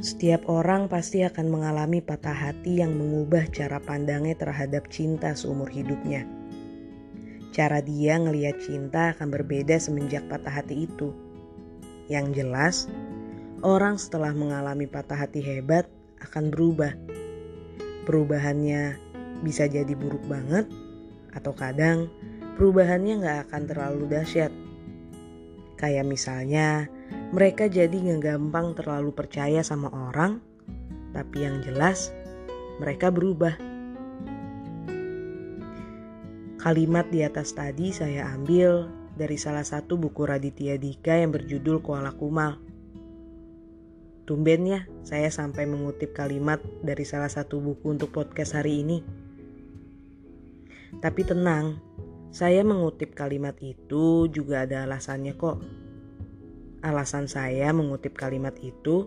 Setiap orang pasti akan mengalami patah hati yang mengubah cara pandangnya terhadap cinta seumur hidupnya. Cara dia ngelihat cinta akan berbeda semenjak patah hati itu. Yang jelas, orang setelah mengalami patah hati hebat akan berubah. Perubahannya bisa jadi buruk banget, atau kadang perubahannya nggak akan terlalu dahsyat. Kayak misalnya, mereka jadi nggak gampang terlalu percaya sama orang, tapi yang jelas mereka berubah. Kalimat di atas tadi saya ambil dari salah satu buku Raditya Dika yang berjudul Kuala Kumal. Tumben ya, saya sampai mengutip kalimat dari salah satu buku untuk podcast hari ini. Tapi tenang, saya mengutip kalimat itu juga ada alasannya kok. Alasan saya mengutip kalimat itu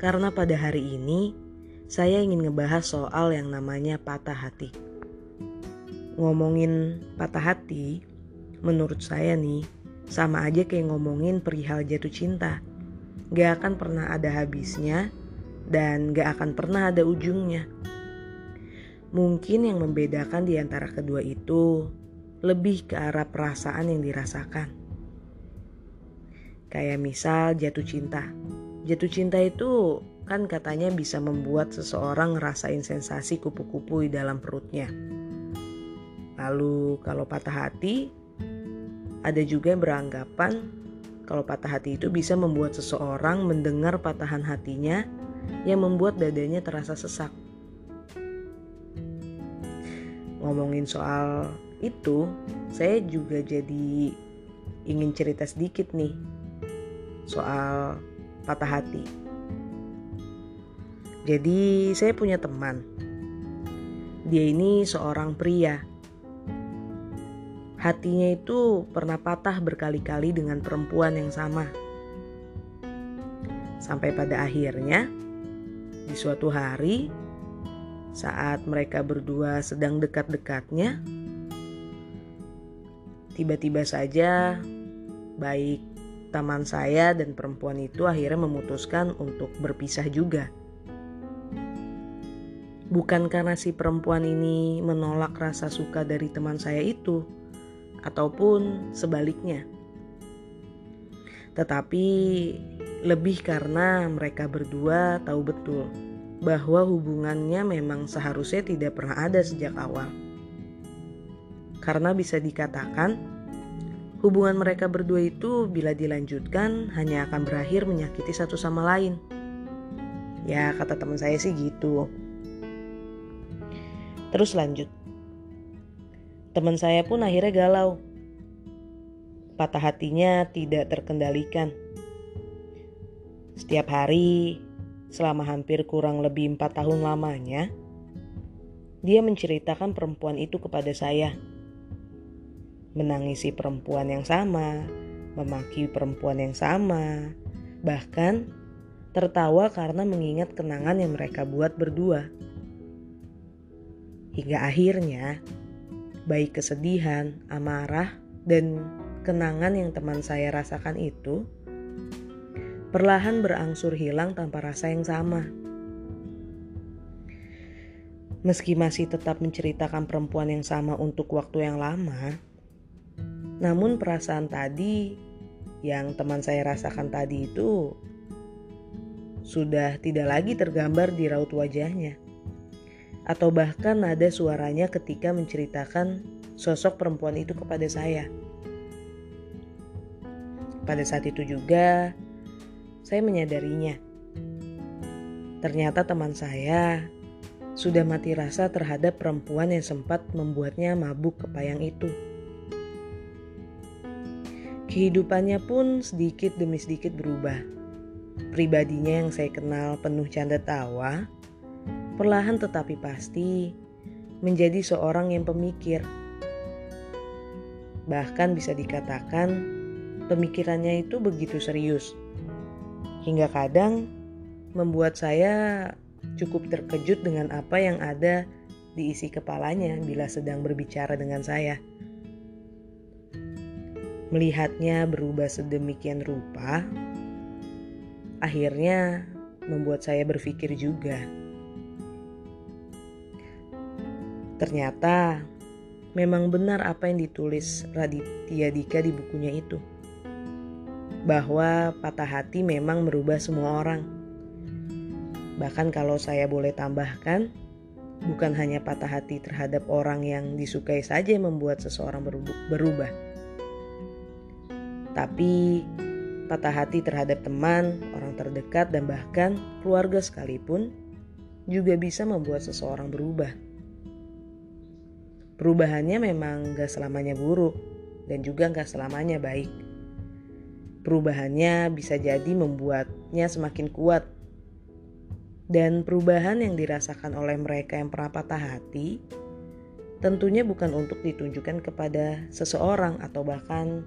karena pada hari ini saya ingin ngebahas soal yang namanya patah hati. Ngomongin patah hati, menurut saya nih, sama aja kayak ngomongin perihal jatuh cinta. Gak akan pernah ada habisnya dan gak akan pernah ada ujungnya. Mungkin yang membedakan di antara kedua itu lebih ke arah perasaan yang dirasakan. Kayak misal jatuh cinta. Jatuh cinta itu kan katanya bisa membuat seseorang ngerasain sensasi kupu-kupu di dalam perutnya. Lalu kalau patah hati, ada juga yang beranggapan kalau patah hati itu bisa membuat seseorang mendengar patahan hatinya yang membuat dadanya terasa sesak. Ngomongin soal itu, saya juga jadi ingin cerita sedikit nih soal patah hati. Jadi saya punya teman. Dia ini seorang pria. Hatinya itu pernah patah berkali-kali dengan perempuan yang sama. Sampai pada akhirnya di suatu hari saat mereka berdua sedang dekat-dekatnya tiba-tiba saja baik teman saya dan perempuan itu akhirnya memutuskan untuk berpisah juga. Bukan karena si perempuan ini menolak rasa suka dari teman saya itu, ataupun sebaliknya, tetapi lebih karena mereka berdua tahu betul bahwa hubungannya memang seharusnya tidak pernah ada sejak awal. Karena bisa dikatakan Hubungan mereka berdua itu bila dilanjutkan hanya akan berakhir menyakiti satu sama lain. Ya kata teman saya sih gitu. Terus lanjut. Teman saya pun akhirnya galau. Patah hatinya tidak terkendalikan. Setiap hari, selama hampir kurang lebih empat tahun lamanya, dia menceritakan perempuan itu kepada saya menangisi perempuan yang sama, memaki perempuan yang sama, bahkan tertawa karena mengingat kenangan yang mereka buat berdua. Hingga akhirnya, baik kesedihan, amarah, dan kenangan yang teman saya rasakan itu perlahan berangsur hilang tanpa rasa yang sama. Meski masih tetap menceritakan perempuan yang sama untuk waktu yang lama, namun perasaan tadi yang teman saya rasakan tadi itu sudah tidak lagi tergambar di raut wajahnya. Atau bahkan ada suaranya ketika menceritakan sosok perempuan itu kepada saya. Pada saat itu juga saya menyadarinya. Ternyata teman saya sudah mati rasa terhadap perempuan yang sempat membuatnya mabuk kepayang itu. Kehidupannya pun sedikit demi sedikit berubah. Pribadinya yang saya kenal penuh canda tawa, perlahan tetapi pasti menjadi seorang yang pemikir. Bahkan bisa dikatakan pemikirannya itu begitu serius. Hingga kadang membuat saya cukup terkejut dengan apa yang ada di isi kepalanya bila sedang berbicara dengan saya. Melihatnya berubah sedemikian rupa, akhirnya membuat saya berpikir juga. Ternyata memang benar apa yang ditulis Raditya Dika di bukunya itu. Bahwa patah hati memang merubah semua orang. Bahkan kalau saya boleh tambahkan, bukan hanya patah hati terhadap orang yang disukai saja yang membuat seseorang berubah. Tapi patah hati terhadap teman, orang terdekat, dan bahkan keluarga sekalipun juga bisa membuat seseorang berubah. Perubahannya memang gak selamanya buruk dan juga gak selamanya baik. Perubahannya bisa jadi membuatnya semakin kuat. Dan perubahan yang dirasakan oleh mereka yang pernah patah hati tentunya bukan untuk ditunjukkan kepada seseorang atau bahkan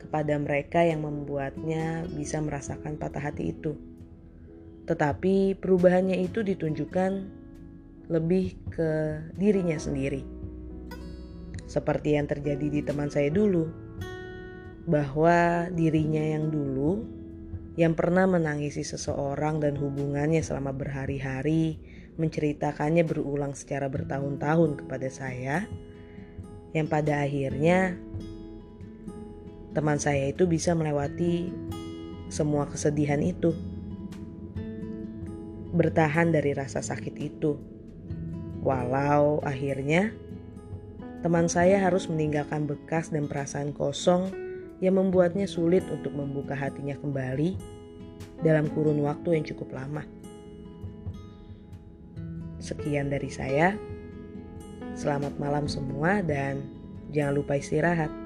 kepada mereka yang membuatnya bisa merasakan patah hati itu. Tetapi perubahannya itu ditunjukkan lebih ke dirinya sendiri seperti yang terjadi di teman saya dulu, bahwa dirinya yang dulu yang pernah menangisi seseorang dan hubungannya selama berhari-hari, menceritakannya berulang secara bertahun-tahun kepada saya, yang pada akhirnya teman saya itu bisa melewati semua kesedihan itu, bertahan dari rasa sakit itu, walau akhirnya teman saya harus meninggalkan bekas dan perasaan kosong yang membuatnya sulit untuk membuka hatinya kembali dalam kurun waktu yang cukup lama. Sekian dari saya. Selamat malam semua dan jangan lupa istirahat.